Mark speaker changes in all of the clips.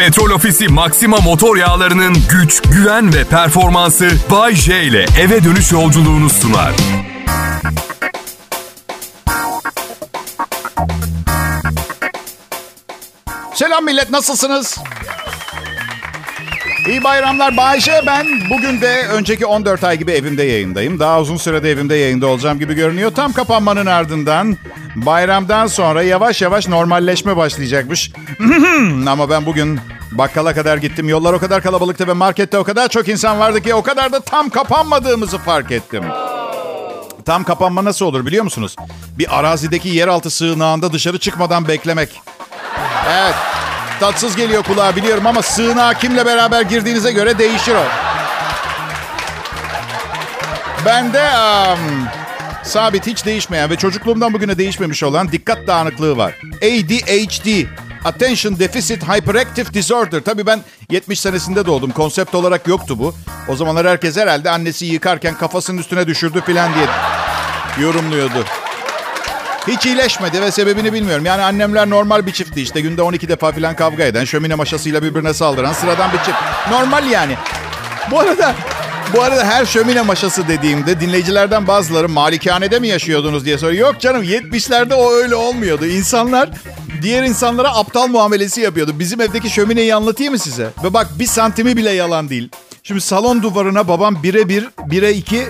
Speaker 1: Petrol Ofisi Maxima motor yağlarının güç, güven ve performansı Bay J ile eve dönüş yolculuğunu sunar.
Speaker 2: Selam millet nasılsınız? İyi bayramlar Bayşe ben. Bugün de önceki 14 ay gibi evimde yayındayım. Daha uzun sürede evimde yayında olacağım gibi görünüyor. Tam kapanmanın ardından bayramdan sonra yavaş yavaş normalleşme başlayacakmış. Ama ben bugün bakkala kadar gittim. Yollar o kadar kalabalıktı ve markette o kadar çok insan vardı ki o kadar da tam kapanmadığımızı fark ettim. Tam kapanma nasıl olur biliyor musunuz? Bir arazideki yeraltı sığınağında dışarı çıkmadan beklemek. Evet. Tatsız geliyor kulağa biliyorum ama sığınağa kimle beraber girdiğinize göre değişir o. Bende um, sabit hiç değişmeyen ve çocukluğumdan bugüne değişmemiş olan dikkat dağınıklığı var. ADHD. Attention Deficit Hyperactive Disorder. Tabii ben 70 senesinde doğdum. Konsept olarak yoktu bu. O zamanlar herkes herhalde annesi yıkarken kafasının üstüne düşürdü falan diye yorumluyordu. Hiç iyileşmedi ve sebebini bilmiyorum. Yani annemler normal bir çiftti işte. Günde 12 defa falan kavga eden, şömine maşasıyla birbirine saldıran sıradan bir çift. Normal yani. Bu arada bu arada her şömine maşası dediğimde dinleyicilerden bazıları malikanede mi yaşıyordunuz diye soruyor. Yok canım 70'lerde o öyle olmuyordu. İnsanlar diğer insanlara aptal muamelesi yapıyordu. Bizim evdeki şömineyi anlatayım mı size? Ve bak bir santimi bile yalan değil. Şimdi salon duvarına babam bire bir, bire iki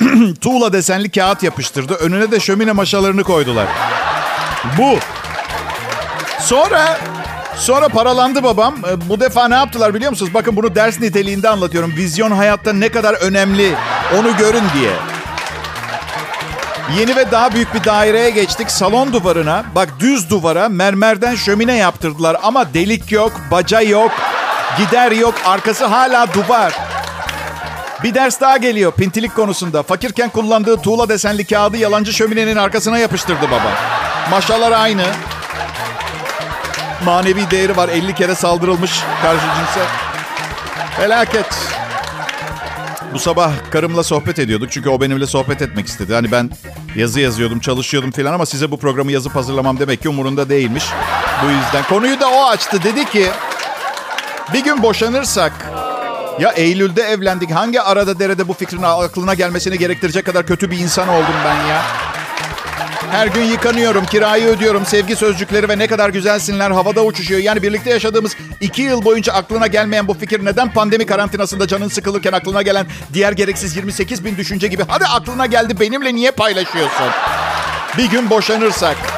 Speaker 2: tuğla desenli kağıt yapıştırdı. Önüne de şömine maşalarını koydular. Bu. Sonra sonra paralandı babam. E, bu defa ne yaptılar biliyor musunuz? Bakın bunu ders niteliğinde anlatıyorum. Vizyon hayatta ne kadar önemli onu görün diye. Yeni ve daha büyük bir daireye geçtik. Salon duvarına, bak düz duvara mermerden şömine yaptırdılar. Ama delik yok, baca yok, gider yok, arkası hala duvar. Bir ders daha geliyor pintilik konusunda. Fakirken kullandığı tuğla desenli kağıdı yalancı şöminenin arkasına yapıştırdı baba. Maşalar aynı. Manevi değeri var. 50 kere saldırılmış karşı cinse. Felaket. Bu sabah karımla sohbet ediyorduk. Çünkü o benimle sohbet etmek istedi. Hani ben yazı yazıyordum, çalışıyordum falan ama size bu programı yazıp hazırlamam demek ki umurunda değilmiş. Bu yüzden. Konuyu da o açtı. Dedi ki bir gün boşanırsak ya Eylül'de evlendik. Hangi arada derede bu fikrin aklına gelmesini gerektirecek kadar kötü bir insan oldum ben ya? Her gün yıkanıyorum, kirayı ödüyorum, sevgi sözcükleri ve ne kadar güzelsinler havada uçuşuyor. Yani birlikte yaşadığımız iki yıl boyunca aklına gelmeyen bu fikir neden pandemi karantinasında canın sıkılırken aklına gelen diğer gereksiz 28 bin düşünce gibi hadi aklına geldi benimle niye paylaşıyorsun? Bir gün boşanırsak.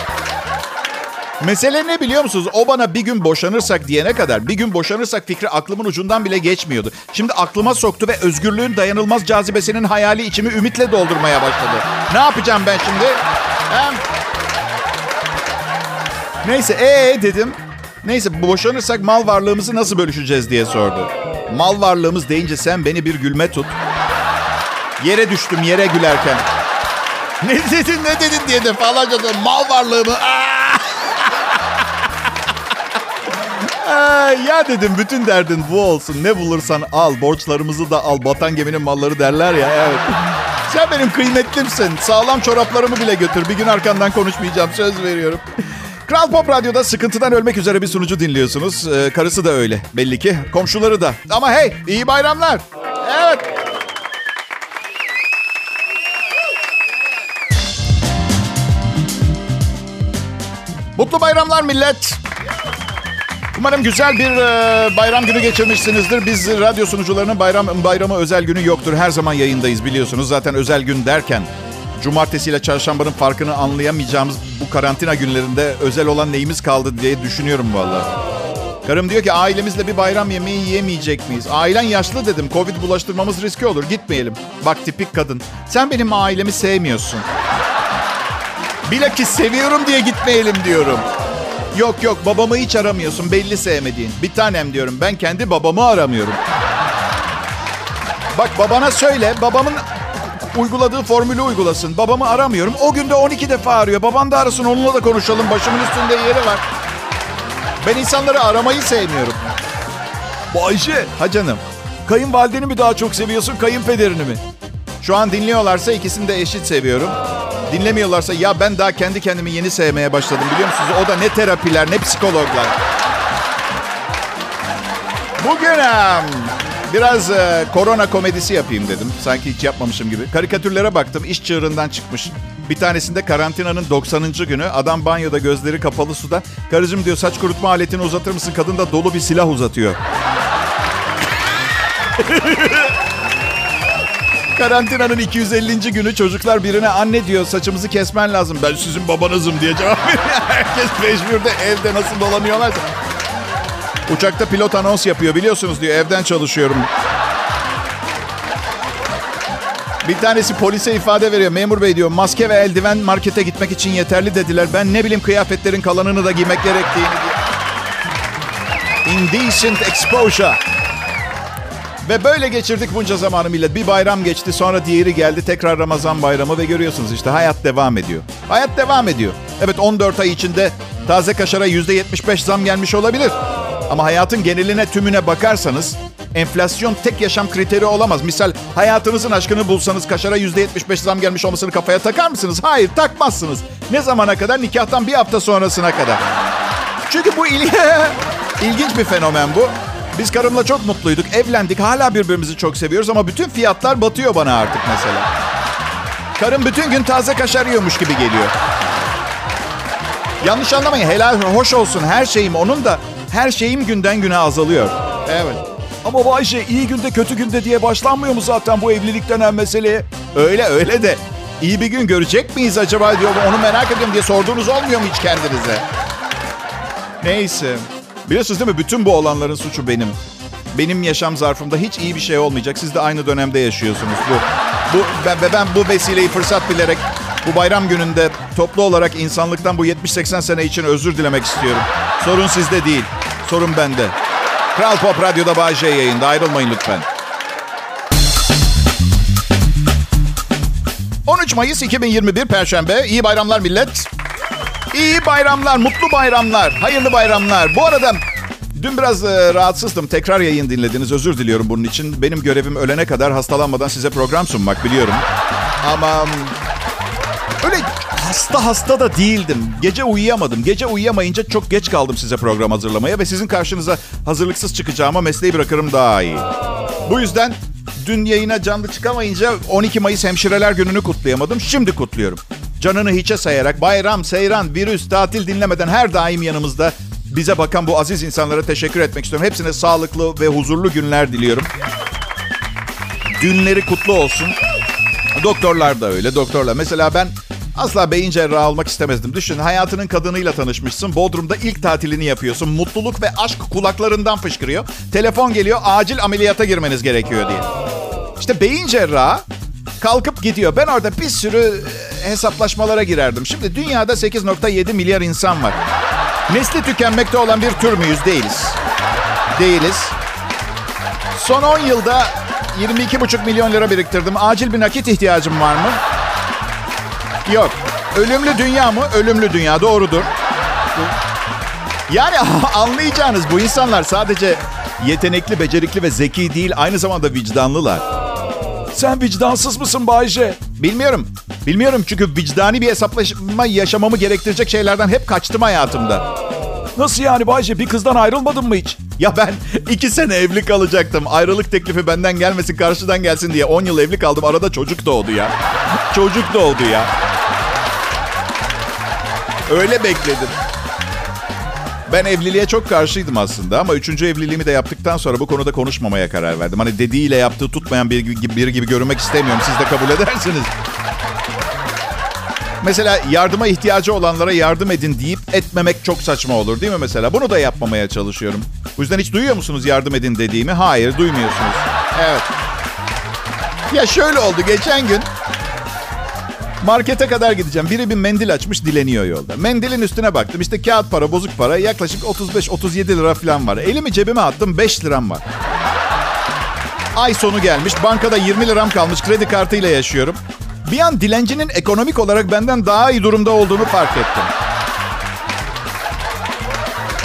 Speaker 2: Mesele ne biliyor musunuz? O bana bir gün boşanırsak diyene kadar bir gün boşanırsak fikri aklımın ucundan bile geçmiyordu. Şimdi aklıma soktu ve özgürlüğün dayanılmaz cazibesinin hayali içimi ümitle doldurmaya başladı. Ne yapacağım ben şimdi? Hem... Neyse ee dedim. Neyse boşanırsak mal varlığımızı nasıl bölüşeceğiz diye sordu. Mal varlığımız deyince sen beni bir gülme tut. Yere düştüm yere gülerken. Ne dedin ne dedin diye defalarca mal varlığımı. Ya dedim bütün derdin bu olsun. Ne bulursan al. Borçlarımızı da al. Batan geminin malları derler ya. Evet. Sen benim kıymetlimsin. Sağlam çoraplarımı bile götür. Bir gün arkandan konuşmayacağım. Söz veriyorum. Kral Pop Radyo'da sıkıntıdan ölmek üzere bir sunucu dinliyorsunuz. Ee, karısı da öyle belli ki. Komşuları da. Ama hey iyi bayramlar. Evet. Mutlu bayramlar millet. Umarım güzel bir e, bayram günü geçirmişsinizdir. Biz radyo sunucularının bayram bayramı özel günü yoktur. Her zaman yayındayız biliyorsunuz. Zaten özel gün derken cumartesi ile çarşambanın farkını anlayamayacağımız bu karantina günlerinde özel olan neyimiz kaldı diye düşünüyorum vallahi. Karım diyor ki ailemizle bir bayram yemeği yiyemeyecek miyiz? Ailen yaşlı dedim. Covid bulaştırmamız riski olur. Gitmeyelim. Bak tipik kadın. Sen benim ailemi sevmiyorsun. Bilakis seviyorum diye gitmeyelim diyorum. Yok yok babamı hiç aramıyorsun belli sevmediğin. Bir tanem diyorum ben kendi babamı aramıyorum. Bak babana söyle babamın uyguladığı formülü uygulasın. Babamı aramıyorum. O günde 12 defa arıyor. Baban da arasın onunla da konuşalım. Başımın üstünde yeri var. Ben insanları aramayı sevmiyorum. Bu Ayşe. Ha canım. Kayınvalideni mi daha çok seviyorsun kayınpederini mi? Şu an dinliyorlarsa ikisini de eşit seviyorum. Dinlemiyorlarsa ya ben daha kendi kendimi yeni sevmeye başladım biliyor musunuz? O da ne terapiler ne psikologlar. Bugün biraz e, korona komedisi yapayım dedim. Sanki hiç yapmamışım gibi. Karikatürlere baktım. iş çığırından çıkmış. Bir tanesinde karantinanın 90. günü. Adam banyoda gözleri kapalı suda. Karıcığım diyor saç kurutma aletini uzatır mısın? Kadın da dolu bir silah uzatıyor. Karantinanın 250. günü çocuklar birine anne diyor saçımızı kesmen lazım. Ben sizin babanızım diye cevap veriyor. Herkes mecburda evde nasıl dolanıyorlarsa. Uçakta pilot anons yapıyor biliyorsunuz diyor evden çalışıyorum. Bir tanesi polise ifade veriyor. Memur bey diyor maske ve eldiven markete gitmek için yeterli dediler. Ben ne bileyim kıyafetlerin kalanını da giymek gerektiğini diye. Indecent exposure. Ve böyle geçirdik bunca zamanı millet. Bir bayram geçti sonra diğeri geldi. Tekrar Ramazan bayramı ve görüyorsunuz işte hayat devam ediyor. Hayat devam ediyor. Evet 14 ay içinde taze kaşara %75 zam gelmiş olabilir. Ama hayatın geneline tümüne bakarsanız enflasyon tek yaşam kriteri olamaz. Misal hayatınızın aşkını bulsanız kaşara %75 zam gelmiş olmasını kafaya takar mısınız? Hayır takmazsınız. Ne zamana kadar? Nikahtan bir hafta sonrasına kadar. Çünkü bu il ilginç bir fenomen bu. Biz karımla çok mutluyduk. Evlendik. Hala birbirimizi çok seviyoruz ama bütün fiyatlar batıyor bana artık mesela. Karım bütün gün taze kaşar yiyormuş gibi geliyor. Yanlış anlamayın. Helal hoş olsun. Her şeyim onun da her şeyim günden güne azalıyor. Evet. Ama Bayşe iyi günde kötü günde diye başlanmıyor mu zaten bu evlilik denen meseleye? Öyle öyle de iyi bir gün görecek miyiz acaba diyor. Onu merak ediyorum diye sorduğunuz olmuyor mu hiç kendinize? Neyse. Biliyorsunuz değil mi? Bütün bu olanların suçu benim. Benim yaşam zarfımda hiç iyi bir şey olmayacak. Siz de aynı dönemde yaşıyorsunuz. Bu, bu ben, ben bu vesileyi fırsat bilerek bu bayram gününde toplu olarak insanlıktan bu 70-80 sene için özür dilemek istiyorum. Sorun sizde değil. Sorun bende. Kral Pop Radyo'da Bay J yayında. Ayrılmayın lütfen. 13 Mayıs 2021 Perşembe. İyi bayramlar millet. İyi bayramlar, mutlu bayramlar, hayırlı bayramlar. Bu arada dün biraz e, rahatsızdım. Tekrar yayın dinlediniz. Özür diliyorum bunun için. Benim görevim ölene kadar hastalanmadan size program sunmak biliyorum. Ama öyle hasta hasta da değildim. Gece uyuyamadım. Gece uyuyamayınca çok geç kaldım size program hazırlamaya ve sizin karşınıza hazırlıksız çıkacağıma mesleği bırakırım daha iyi. Bu yüzden dün yayına canlı çıkamayınca 12 Mayıs Hemşireler Günü'nü kutlayamadım. Şimdi kutluyorum. Canını hiçe sayarak bayram, seyran, virüs, tatil dinlemeden her daim yanımızda bize bakan bu aziz insanlara teşekkür etmek istiyorum. Hepsine sağlıklı ve huzurlu günler diliyorum. Günleri kutlu olsun. Doktorlar da öyle, doktorlar. Mesela ben asla beyin cerrahı almak istemezdim. Düşün, hayatının kadınıyla tanışmışsın. Bodrum'da ilk tatilini yapıyorsun. Mutluluk ve aşk kulaklarından fışkırıyor. Telefon geliyor, acil ameliyata girmeniz gerekiyor diye. İşte beyin cerrahı kalkıp gidiyor. Ben orada bir sürü e, hesaplaşmalara girerdim. Şimdi dünyada 8.7 milyar insan var. Nesli tükenmekte olan bir tür müyüz? Değiliz. Değiliz. Son 10 yılda 22,5 milyon lira biriktirdim. Acil bir nakit ihtiyacım var mı? Yok. Ölümlü dünya mı? Ölümlü dünya. Doğrudur. Yani anlayacağınız bu insanlar sadece yetenekli, becerikli ve zeki değil, aynı zamanda vicdanlılar. Sen vicdansız mısın Bayce? Bilmiyorum. Bilmiyorum çünkü vicdani bir hesaplaşma yaşamamı gerektirecek şeylerden hep kaçtım hayatımda. Nasıl yani Bayce? Bir kızdan ayrılmadın mı hiç? Ya ben iki sene evli kalacaktım. Ayrılık teklifi benden gelmesin, karşıdan gelsin diye 10 yıl evli kaldım. Arada çocuk doğdu ya. çocuk doğdu ya. Öyle bekledim. Ben evliliğe çok karşıydım aslında ama üçüncü evliliğimi de yaptıktan sonra bu konuda konuşmamaya karar verdim. Hani dediğiyle yaptığı tutmayan biri gibi, biri gibi görünmek istemiyorum. Siz de kabul edersiniz. Mesela yardıma ihtiyacı olanlara yardım edin deyip etmemek çok saçma olur değil mi mesela? Bunu da yapmamaya çalışıyorum. Bu yüzden hiç duyuyor musunuz yardım edin dediğimi? Hayır duymuyorsunuz. Evet. Ya şöyle oldu geçen gün Markete kadar gideceğim. Biri bir mendil açmış dileniyor yolda. Mendilin üstüne baktım. İşte kağıt para, bozuk para yaklaşık 35-37 lira falan var. Elimi cebime attım 5 liram var. Ay sonu gelmiş. Bankada 20 liram kalmış. Kredi kartıyla yaşıyorum. Bir an dilencinin ekonomik olarak benden daha iyi durumda olduğunu fark ettim.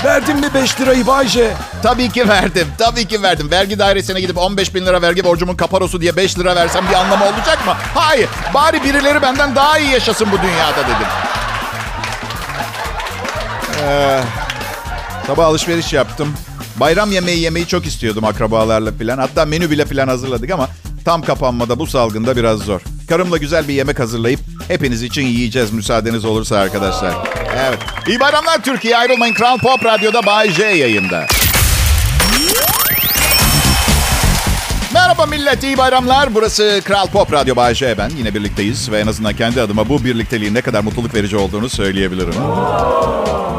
Speaker 2: Verdin mi 5 lirayı Bayce? Tabii ki verdim. Tabii ki verdim. Vergi dairesine gidip 15 bin lira vergi borcumun kaparosu diye 5 lira versem bir anlamı olacak mı? Hayır. Bari birileri benden daha iyi yaşasın bu dünyada dedim. Ee, sabah alışveriş yaptım. Bayram yemeği yemeyi çok istiyordum akrabalarla falan. Hatta menü bile falan hazırladık ama tam kapanmada bu salgında biraz zor. Karımla güzel bir yemek hazırlayıp hepiniz için yiyeceğiz müsaadeniz olursa arkadaşlar. Evet. İyi bayramlar Türkiye. Ayrılmayın. Kral Pop Radyo'da Bay J yayında. Merhaba millet, iyi bayramlar. Burası Kral Pop Radyo Bay J ben. Yine birlikteyiz ve en azından kendi adıma bu birlikteliğin ne kadar mutluluk verici olduğunu söyleyebilirim.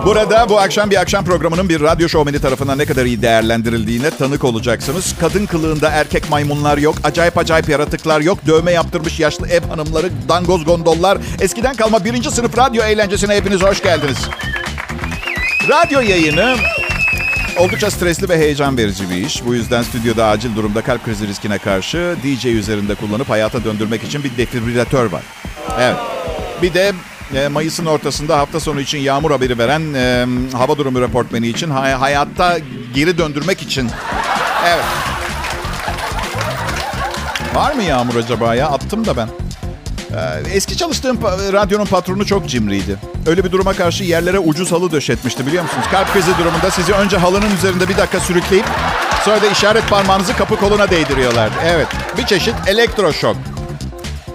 Speaker 2: Burada bu akşam bir akşam programının bir radyo şovmeni tarafından ne kadar iyi değerlendirildiğine tanık olacaksınız. Kadın kılığında erkek maymunlar yok, acayip acayip yaratıklar yok, dövme yaptırmış yaşlı ev hanımları, dangoz gondollar, eskiden kalma birinci sınıf radyo eğlencesine hepiniz hoş geldiniz. Radyo yayını Oldukça stresli ve heyecan verici bir iş. Bu yüzden stüdyoda acil durumda kalp krizi riskine karşı DJ üzerinde kullanıp hayata döndürmek için bir defibrilatör var. Evet. Bir de e, Mayıs'ın ortasında hafta sonu için yağmur haberi veren e, hava durumu reportmeni için hay- hayatta geri döndürmek için. Evet. Var mı yağmur acaba ya? Attım da ben. Ee, eski çalıştığım radyonun patronu çok cimriydi. Öyle bir duruma karşı yerlere ucuz halı döşetmişti biliyor musunuz? Kalp krizi durumunda sizi önce halının üzerinde bir dakika sürükleyip sonra da işaret parmağınızı kapı koluna değdiriyorlardı. Evet, bir çeşit elektroşok.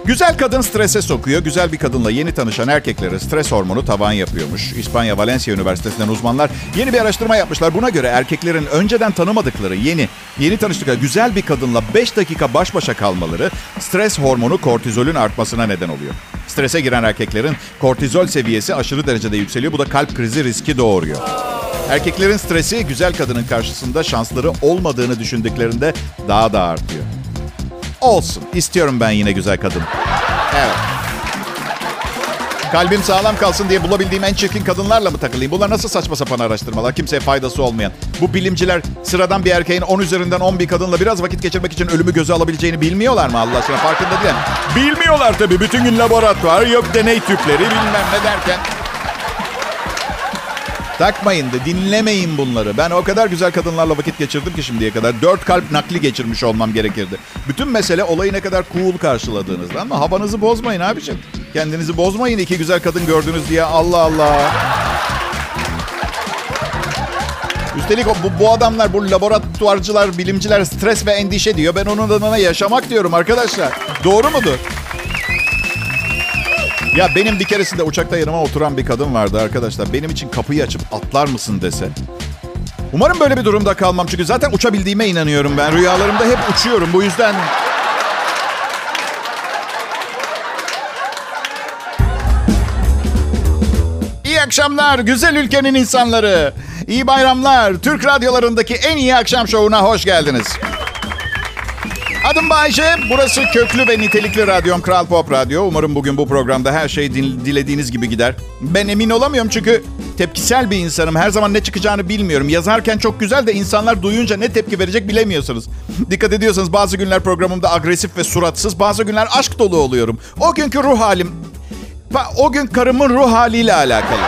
Speaker 2: Güzel kadın strese sokuyor. Güzel bir kadınla yeni tanışan erkeklere stres hormonu tavan yapıyormuş. İspanya Valencia Üniversitesi'nden uzmanlar yeni bir araştırma yapmışlar. Buna göre erkeklerin önceden tanımadıkları yeni, yeni tanıştıkları güzel bir kadınla 5 dakika baş başa kalmaları stres hormonu kortizolün artmasına neden oluyor. Strese giren erkeklerin kortizol seviyesi aşırı derecede yükseliyor. Bu da kalp krizi riski doğuruyor. Erkeklerin stresi güzel kadının karşısında şansları olmadığını düşündüklerinde daha da artıyor. Olsun. İstiyorum ben yine güzel kadın. Evet. Kalbim sağlam kalsın diye bulabildiğim en çirkin kadınlarla mı takılayım? Bunlar nasıl saçma sapan araştırmalar? Kimseye faydası olmayan. Bu bilimciler sıradan bir erkeğin 10 üzerinden 10 bir kadınla biraz vakit geçirmek için ölümü göze alabileceğini bilmiyorlar mı Allah aşkına? Farkında değil. Bilmiyorlar tabii. Bütün gün laboratuvar, yok deney tüpleri bilmem ne derken. Takmayın da dinlemeyin bunları. Ben o kadar güzel kadınlarla vakit geçirdim ki şimdiye kadar. Dört kalp nakli geçirmiş olmam gerekirdi. Bütün mesele olayı ne kadar cool karşıladığınızda. Ama havanızı bozmayın abiciğim. Kendinizi bozmayın iki güzel kadın gördünüz diye. Allah Allah. Üstelik bu, bu adamlar, bu laboratuvarcılar, bilimciler stres ve endişe diyor. Ben onun adına yaşamak diyorum arkadaşlar. Doğru mudur? Ya benim bir keresinde uçakta yanıma oturan bir kadın vardı arkadaşlar. Benim için kapıyı açıp atlar mısın dese. Umarım böyle bir durumda kalmam. Çünkü zaten uçabildiğime inanıyorum ben. Rüyalarımda hep uçuyorum. Bu yüzden... İyi akşamlar güzel ülkenin insanları. İyi bayramlar. Türk radyolarındaki en iyi akşam şovuna hoş geldiniz. Adım Bayce. Burası köklü ve nitelikli radyom Kral Pop Radyo. Umarım bugün bu programda her şey dil- dilediğiniz gibi gider. Ben emin olamıyorum çünkü tepkisel bir insanım. Her zaman ne çıkacağını bilmiyorum. Yazarken çok güzel de insanlar duyunca ne tepki verecek bilemiyorsunuz. Dikkat ediyorsanız bazı günler programımda agresif ve suratsız, bazı günler aşk dolu oluyorum. O günkü ruh halim, o gün karımın ruh haliyle alakalı.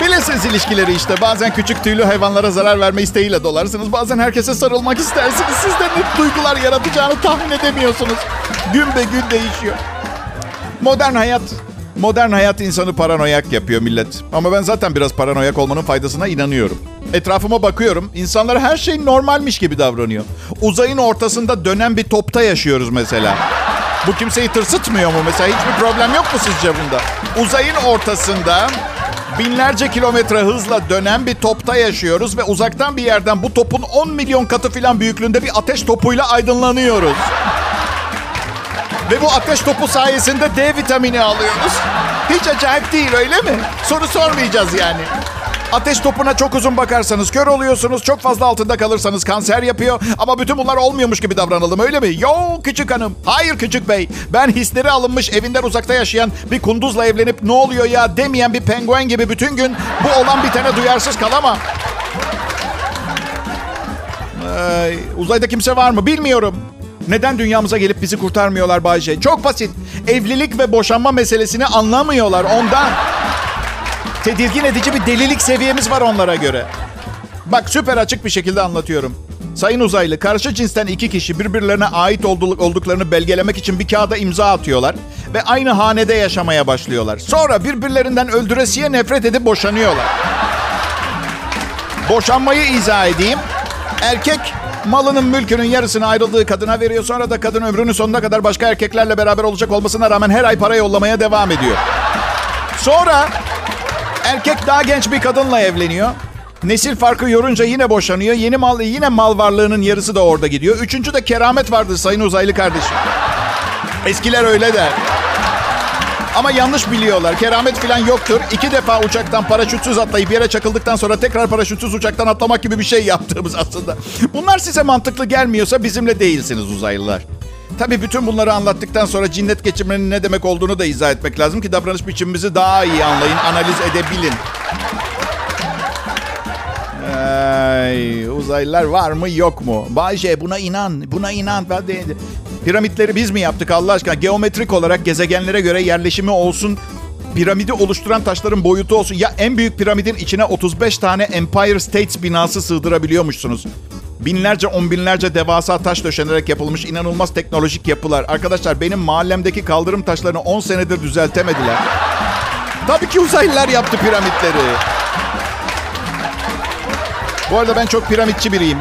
Speaker 2: Bilirsiniz ilişkileri işte. Bazen küçük tüylü hayvanlara zarar verme isteğiyle dolarsınız. Bazen herkese sarılmak istersiniz. Siz de ne duygular yaratacağını tahmin edemiyorsunuz. Gün be gün değişiyor. Modern hayat Modern hayat insanı paranoyak yapıyor millet. Ama ben zaten biraz paranoyak olmanın faydasına inanıyorum. Etrafıma bakıyorum. İnsanlar her şey normalmiş gibi davranıyor. Uzayın ortasında dönen bir topta yaşıyoruz mesela. Bu kimseyi tırsıtmıyor mu mesela? Hiçbir problem yok mu sizce bunda? Uzayın ortasında binlerce kilometre hızla dönen bir topta yaşıyoruz ve uzaktan bir yerden bu topun 10 milyon katı falan büyüklüğünde bir ateş topuyla aydınlanıyoruz. Ve bu ateş topu sayesinde D vitamini alıyoruz. Hiç acayip değil öyle mi? Soru sormayacağız yani. Ateş topuna çok uzun bakarsanız kör oluyorsunuz. Çok fazla altında kalırsanız kanser yapıyor. Ama bütün bunlar olmuyormuş gibi davranalım öyle mi? Yo küçük hanım. Hayır küçük bey. Ben hisleri alınmış evinden uzakta yaşayan bir kunduzla evlenip ne oluyor ya demeyen bir penguen gibi bütün gün bu olan bitene duyarsız kalamam. Ay, uzayda kimse var mı bilmiyorum. Neden dünyamıza gelip bizi kurtarmıyorlar Bayce? Çok basit. Evlilik ve boşanma meselesini anlamıyorlar ondan. Tedirgin edici bir delilik seviyemiz var onlara göre. Bak süper açık bir şekilde anlatıyorum. Sayın uzaylı, karşı cinsten iki kişi birbirlerine ait olduk- olduklarını belgelemek için bir kağıda imza atıyorlar ve aynı hanede yaşamaya başlıyorlar. Sonra birbirlerinden öldüresiye nefret edip boşanıyorlar. Boşanmayı izah edeyim. Erkek malının mülkünün yarısını ayrıldığı kadına veriyor. Sonra da kadın ömrünün sonuna kadar başka erkeklerle beraber olacak olmasına rağmen her ay para yollamaya devam ediyor. Sonra erkek daha genç bir kadınla evleniyor. Nesil farkı yorunca yine boşanıyor. Yeni mal yine mal varlığının yarısı da orada gidiyor. Üçüncü de keramet vardır sayın uzaylı kardeşim. Eskiler öyle der. Ama yanlış biliyorlar. Keramet falan yoktur. İki defa uçaktan paraşütsüz atlayıp yere çakıldıktan sonra tekrar paraşütsüz uçaktan atlamak gibi bir şey yaptığımız aslında. Bunlar size mantıklı gelmiyorsa bizimle değilsiniz uzaylılar. Tabii bütün bunları anlattıktan sonra cinnet geçirmenin ne demek olduğunu da izah etmek lazım ki davranış biçimimizi daha iyi anlayın, analiz edebilin. Ay, uzaylılar var mı yok mu? Bayce buna inan, buna inan. Ben de, piramitleri biz mi yaptık Allah aşkına? Geometrik olarak gezegenlere göre yerleşimi olsun, piramidi oluşturan taşların boyutu olsun. Ya en büyük piramidin içine 35 tane Empire States binası sığdırabiliyormuşsunuz. Binlerce, on binlerce devasa taş döşenerek yapılmış inanılmaz teknolojik yapılar. Arkadaşlar benim mahallemdeki kaldırım taşlarını 10 senedir düzeltemediler. Tabii ki uzaylılar yaptı piramitleri. Bu arada ben çok piramitçi biriyim.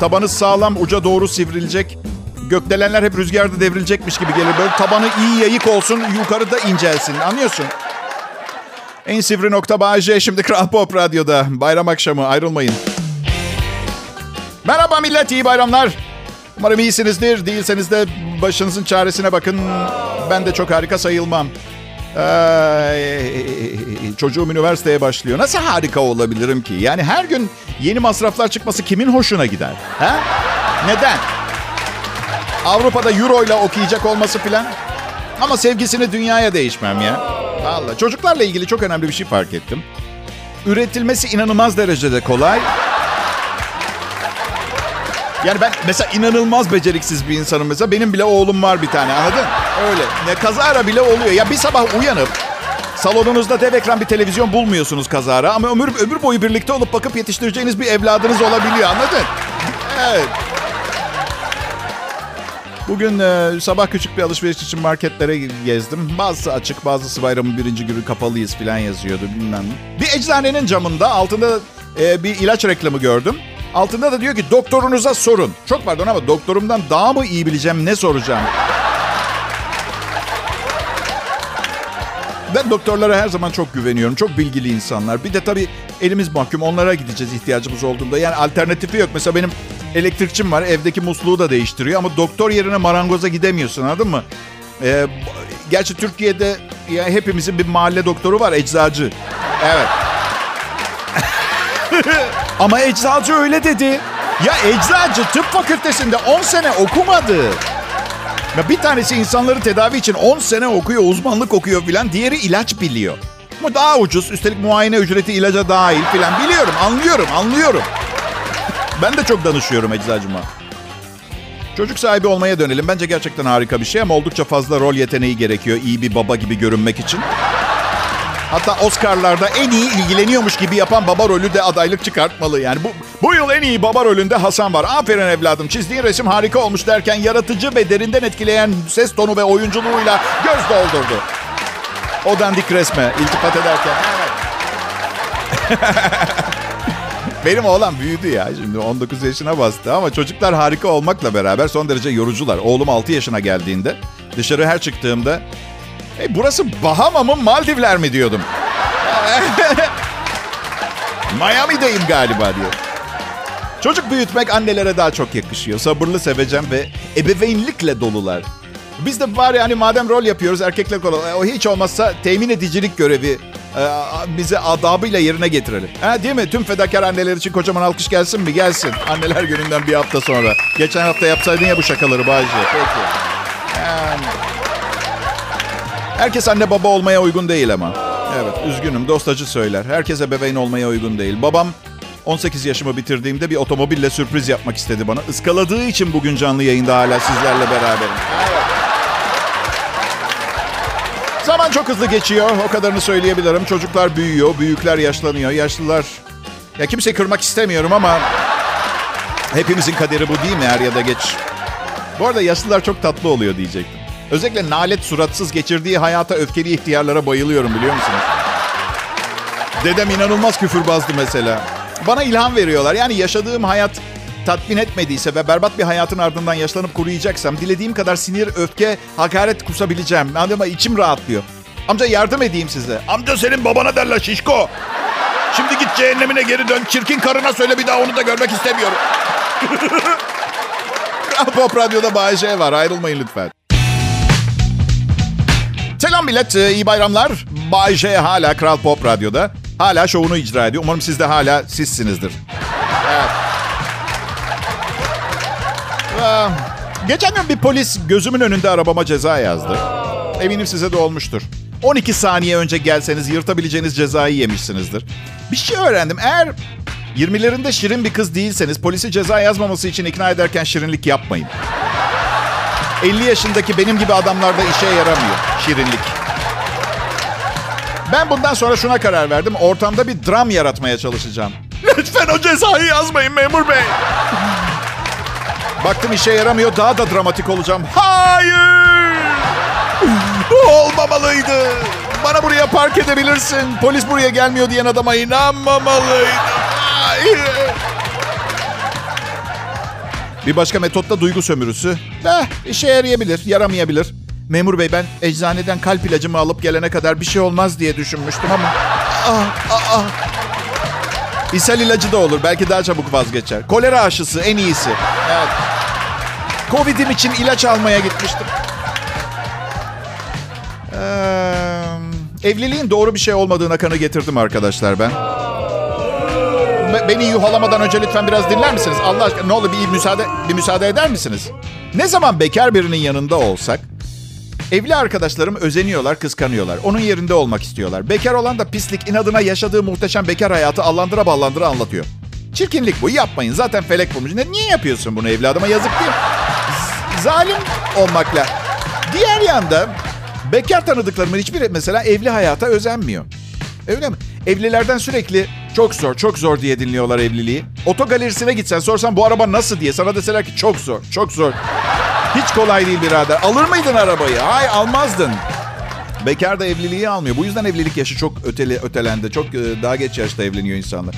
Speaker 2: Tabanı sağlam, uca doğru sivrilecek. Gökdelenler hep rüzgarda devrilecekmiş gibi gelir. Böyle tabanı iyi yayık olsun, yukarıda incelsin. Anlıyorsun? En sivri nokta Bağcay şimdi Kral Pop Radyo'da. Bayram akşamı ayrılmayın. Merhaba millet, iyi bayramlar. Umarım iyisinizdir. Değilseniz de başınızın çaresine bakın. Ben de çok harika sayılmam. Ee, çocuğum üniversiteye başlıyor. Nasıl harika olabilirim ki? Yani her gün yeni masraflar çıkması kimin hoşuna gider? Ha? Neden? Avrupa'da euro ile okuyacak olması filan. Ama sevgisini dünyaya değişmem ya. Vallahi çocuklarla ilgili çok önemli bir şey fark ettim. Üretilmesi inanılmaz derecede kolay. Yani ben mesela inanılmaz beceriksiz bir insanım mesela. Benim bile oğlum var bir tane anladın? Öyle. Ne kazara bile oluyor. Ya bir sabah uyanıp salonunuzda dev ekran bir televizyon bulmuyorsunuz kazara. Ama ömür, ömür boyu birlikte olup bakıp yetiştireceğiniz bir evladınız olabiliyor anladın? Evet. Bugün e, sabah küçük bir alışveriş için marketlere gezdim. Bazısı açık, bazısı bayramın birinci günü kapalıyız falan yazıyordu bilmem. Bir eczanenin camında altında e, bir ilaç reklamı gördüm. Altında da diyor ki doktorunuza sorun. Çok pardon ama doktorumdan daha mı iyi bileceğim ne soracağım? Ben doktorlara her zaman çok güveniyorum. Çok bilgili insanlar. Bir de tabii elimiz mahkum. Onlara gideceğiz ihtiyacımız olduğunda. Yani alternatifi yok. Mesela benim elektrikçim var. Evdeki musluğu da değiştiriyor. Ama doktor yerine marangoza gidemiyorsun anladın mı? Ee, gerçi Türkiye'de ya hepimizin bir mahalle doktoru var. Eczacı. Evet. Ama eczacı öyle dedi. Ya eczacı tıp fakültesinde 10 sene okumadı. Ya bir tanesi insanları tedavi için 10 sene okuyor, uzmanlık okuyor filan. Diğeri ilaç biliyor. Ama daha ucuz. Üstelik muayene ücreti ilaca dahil filan. Biliyorum, anlıyorum, anlıyorum. Ben de çok danışıyorum eczacıma. Çocuk sahibi olmaya dönelim. Bence gerçekten harika bir şey ama oldukça fazla rol yeteneği gerekiyor iyi bir baba gibi görünmek için. Hatta Oscar'larda en iyi ilgileniyormuş gibi yapan baba rolü de adaylık çıkartmalı. Yani bu, bu yıl en iyi baba rolünde Hasan var. Aferin evladım çizdiğin resim harika olmuş derken yaratıcı ve derinden etkileyen ses tonu ve oyunculuğuyla göz doldurdu. O dandik resme iltifat ederken. Evet. Benim oğlan büyüdü ya şimdi 19 yaşına bastı ama çocuklar harika olmakla beraber son derece yorucular. Oğlum 6 yaşına geldiğinde dışarı her çıktığımda e, burası Bahama mı Maldivler mi diyordum. Miami'deyim galiba diyor. Çocuk büyütmek annelere daha çok yakışıyor. Sabırlı, sevecen ve ebeveynlikle dolular. Biz de bari hani madem rol yapıyoruz erkekler kolu. O hiç olmazsa temin edicilik görevi e, bize adabıyla yerine getirelim. Ha, değil mi? Tüm fedakar anneler için kocaman alkış gelsin mi? Gelsin. Anneler gününden bir hafta sonra. Geçen hafta yapsaydın ya bu şakaları Bayce. Peki. Yani... Herkes anne baba olmaya uygun değil ama. Evet üzgünüm dostacı söyler. Herkese bebeğin olmaya uygun değil. Babam 18 yaşımı bitirdiğimde bir otomobille sürpriz yapmak istedi bana. Iskaladığı için bugün canlı yayında hala sizlerle beraberim. Zaman çok hızlı geçiyor. O kadarını söyleyebilirim. Çocuklar büyüyor, büyükler yaşlanıyor, yaşlılar... Ya kimseyi kırmak istemiyorum ama... Hepimizin kaderi bu değil mi er ya da geç? Bu arada yaşlılar çok tatlı oluyor diyecektim. Özellikle nalet suratsız geçirdiği hayata öfkeli ihtiyarlara bayılıyorum biliyor musunuz? Dedem inanılmaz küfürbazdı mesela. bana ilham veriyorlar. Yani yaşadığım hayat tatmin etmediyse ve berbat bir hayatın ardından yaşlanıp kuruyacaksam dilediğim kadar sinir, öfke, hakaret kusabileceğim. Ama içim rahatlıyor. Amca yardım edeyim size. Amca senin babana derler şişko. Şimdi git cehennemine geri dön. Çirkin karına söyle bir daha onu da görmek istemiyorum. Pop Radyo'da Bay J var. Ayrılmayın lütfen. Selam millet. Ee, iyi bayramlar. Bay J hala Kral Pop Radyo'da. Hala şovunu icra ediyor. Umarım siz de hala sizsinizdir. Evet. Ee, geçen gün bir polis gözümün önünde arabama ceza yazdı. Eminim size de olmuştur. 12 saniye önce gelseniz yırtabileceğiniz cezayı yemişsinizdir. Bir şey öğrendim. Eğer 20'lerinde şirin bir kız değilseniz polisi ceza yazmaması için ikna ederken şirinlik yapmayın. 50 yaşındaki benim gibi adamlarda işe yaramıyor şirinlik. Ben bundan sonra şuna karar verdim. Ortamda bir dram yaratmaya çalışacağım. Lütfen o cezayı yazmayın memur bey. Baktım işe yaramıyor. Daha da dramatik olacağım. Hayır! Olmamalıydı. Bana buraya park edebilirsin. Polis buraya gelmiyor diyen adama inanmamalıydım. Hayır. Bir başka metot da duygu sömürüsü. Eh, işe yarayabilir, yaramayabilir. Memur bey ben eczaneden kalp ilacımı alıp gelene kadar bir şey olmaz diye düşünmüştüm ama... Ah, ah, ah. İshal ilacı da olur. Belki daha çabuk vazgeçer. Kolera aşısı en iyisi. Evet. Covid'im için ilaç almaya gitmiştim. Ee, evliliğin doğru bir şey olmadığına kanı getirdim arkadaşlar ben. Be- Beni yuhalamadan önce lütfen biraz dinler misiniz? Allah aşkına ne olur bir müsaade bir müsaade eder misiniz? Ne zaman bekar birinin yanında olsak evli arkadaşlarım özeniyorlar, kıskanıyorlar. Onun yerinde olmak istiyorlar. Bekar olan da pislik inadına yaşadığı muhteşem bekar hayatı allandıra ballandıra anlatıyor. Çirkinlik bu. Yapmayın. Zaten felek bulmuş. Ne, niye yapıyorsun bunu evladıma? Yazık değil zalim olmakla. Diğer yanda bekar tanıdıklarımın hiçbiri mesela evli hayata özenmiyor. Öyle mi? Evlilerden sürekli çok zor, çok zor diye dinliyorlar evliliği. Otogalerisine gitsen sorsan bu araba nasıl diye sana deseler ki çok zor, çok zor. Hiç kolay değil birader. Alır mıydın arabayı? Hayır almazdın. Bekar da evliliği almıyor. Bu yüzden evlilik yaşı çok öteli, ötelendi. Çok e, daha geç yaşta evleniyor insanlar.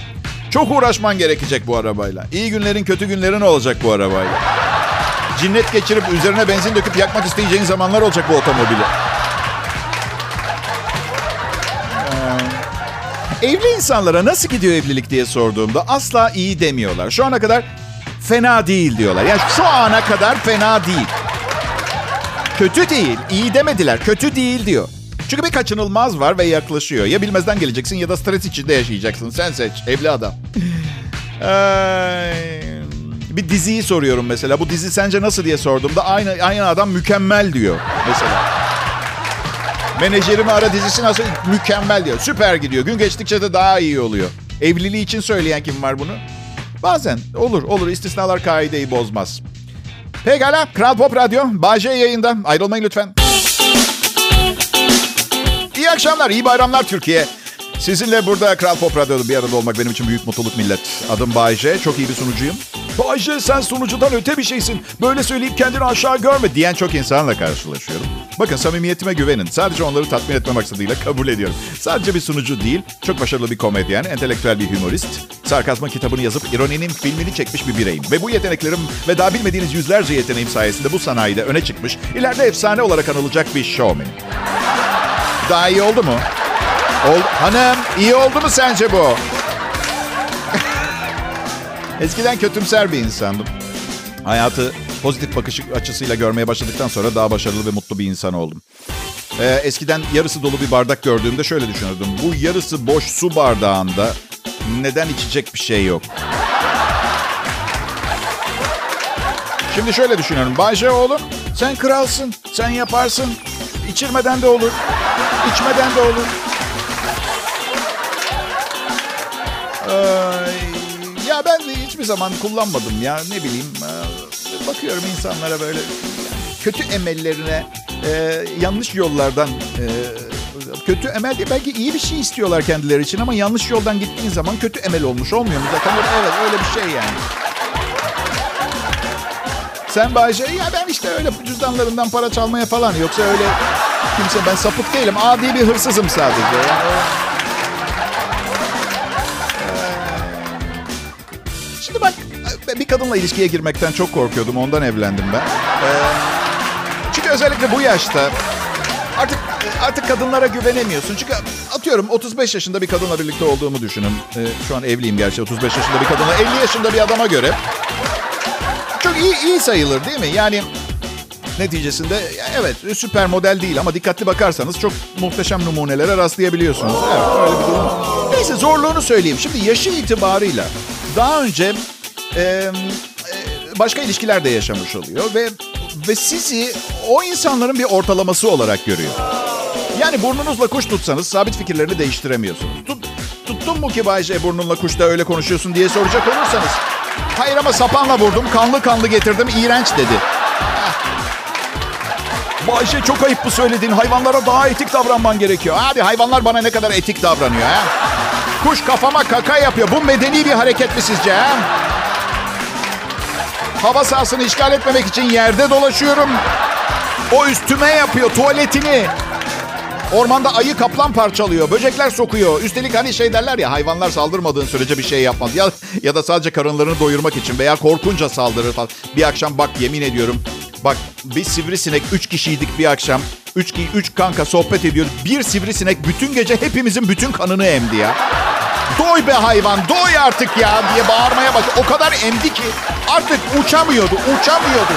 Speaker 2: Çok uğraşman gerekecek bu arabayla. İyi günlerin kötü günlerin olacak bu arabayla. Cinnet geçirip üzerine benzin döküp yakmak isteyeceğin zamanlar olacak bu otomobili. Evli insanlara nasıl gidiyor evlilik diye sorduğumda asla iyi demiyorlar. Şu ana kadar fena değil diyorlar. Yani şu ana kadar fena değil. Kötü değil, iyi demediler. Kötü değil diyor. Çünkü bir kaçınılmaz var ve yaklaşıyor. Ya bilmezden geleceksin ya da stres içinde yaşayacaksın. Sen seç, evli adam. Ay, bir diziyi soruyorum mesela. Bu dizi sence nasıl diye sorduğumda aynı aynı adam mükemmel diyor mesela. Menajerimi ara dizisi nasıl? Mükemmel diyor. Süper gidiyor. Gün geçtikçe de daha iyi oluyor. Evliliği için söyleyen kim var bunu? Bazen. Olur olur. İstisnalar kaideyi bozmaz. Pekala. Kral Pop Radyo. J yayında. Ayrılmayın lütfen. İyi akşamlar. iyi bayramlar Türkiye. Sizinle burada Kral Pop Radyo'da bir arada olmak benim için büyük mutluluk millet. Adım Bay J. Çok iyi bir sunucuyum. J sen sunucudan öte bir şeysin. Böyle söyleyip kendini aşağı görme diyen çok insanla karşılaşıyorum. Bakın samimiyetime güvenin. Sadece onları tatmin etme maksadıyla kabul ediyorum. Sadece bir sunucu değil, çok başarılı bir komedyen, entelektüel bir humorist. Sarkazma kitabını yazıp ironinin filmini çekmiş bir bireyim. Ve bu yeteneklerim ve daha bilmediğiniz yüzlerce yeteneğim sayesinde bu sanayide öne çıkmış, ileride efsane olarak anılacak bir showman. Daha iyi oldu mu? Ol Hanım iyi oldu mu sence bu? Eskiden kötümser bir insandım. Hayatı pozitif bakış açısıyla görmeye başladıktan sonra daha başarılı ve mutlu bir insan oldum. Ee, eskiden yarısı dolu bir bardak gördüğümde şöyle düşünürdüm. Bu yarısı boş su bardağında neden içecek bir şey yok? Şimdi şöyle düşünüyorum. Bayce oğlum sen kralsın. Sen yaparsın. İçirmeden de olur. İçmeden de olur. Ee, ben de hiçbir zaman kullanmadım ya ne bileyim. Ee, bakıyorum insanlara böyle kötü emellerine e, yanlış yollardan e, kötü emel değil belki iyi bir şey istiyorlar kendileri için ama yanlış yoldan gittiğin zaman kötü emel olmuş olmuyor mu? Zaten evet öyle bir şey yani. Sen Bayce ya ben işte öyle cüzdanlarından para çalmaya falan yoksa öyle kimse ben sapık değilim. Adi bir hırsızım sadece. Yani, kadınla ilişkiye girmekten çok korkuyordum. Ondan evlendim ben. Ee, çünkü özellikle bu yaşta artık artık kadınlara güvenemiyorsun. Çünkü atıyorum 35 yaşında bir kadınla birlikte olduğumu düşünün. Ee, şu an evliyim gerçi 35 yaşında bir kadınla 50 yaşında bir adama göre. Çok iyi, iyi sayılır değil mi? Yani neticesinde evet süper model değil ama dikkatli bakarsanız çok muhteşem numunelere rastlayabiliyorsunuz. Evet öyle bir durum. Neyse zorluğunu söyleyeyim. Şimdi yaşı itibarıyla daha önce e, başka ilişkiler de yaşamış oluyor ve ve sizi o insanların bir ortalaması olarak görüyor. Yani burnunuzla kuş tutsanız sabit fikirlerini değiştiremiyorsunuz. Tut, tuttun mu ki Bayce burnunla kuşta öyle konuşuyorsun diye soracak olursanız. Hayır ama sapanla vurdum, kanlı kanlı getirdim, iğrenç dedi. Bayşe çok ayıp bu söylediğin. Hayvanlara daha etik davranman gerekiyor. Abi hayvanlar bana ne kadar etik davranıyor ha? Kuş kafama kaka yapıyor. Bu medeni bir hareket mi sizce ha? Hava sahasını işgal etmemek için yerde dolaşıyorum. O üstüme yapıyor tuvaletini. Ormanda ayı kaplan parçalıyor. Böcekler sokuyor. Üstelik hani şey derler ya hayvanlar saldırmadığın sürece bir şey yapmaz. Ya, ya da sadece karınlarını doyurmak için veya korkunca saldırır falan. Bir akşam bak yemin ediyorum. Bak bir sivrisinek üç kişiydik bir akşam. Üç, üç kanka sohbet ediyoruz. Bir sivrisinek bütün gece hepimizin bütün kanını emdi ya. Doy be hayvan doy artık ya diye bağırmaya bak. O kadar emdi ki artık uçamıyordu uçamıyordu.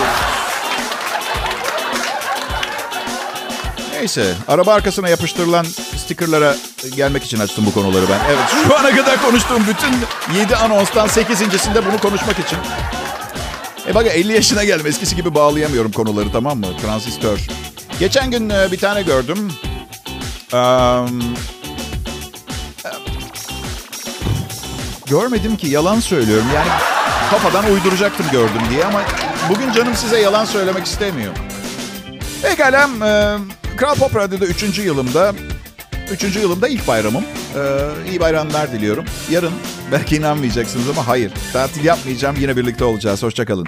Speaker 2: Neyse araba arkasına yapıştırılan stickerlara gelmek için açtım bu konuları ben. Evet şu ana kadar konuştuğum bütün 7 anonstan 8.sinde bunu konuşmak için. E bak 50 yaşına geldim eskisi gibi bağlayamıyorum konuları tamam mı? Transistör. Geçen gün e, bir tane gördüm. Um, görmedim ki yalan söylüyorum. Yani kafadan uyduracaktım gördüm diye ama bugün canım size yalan söylemek istemiyor. Pekala, e, Kral Pop Radyo'da 3. yılımda, 3. yılımda ilk bayramım. E, iyi bayramlar diliyorum. Yarın belki inanmayacaksınız ama hayır. Tatil yapmayacağım, yine birlikte olacağız. Hoşçakalın.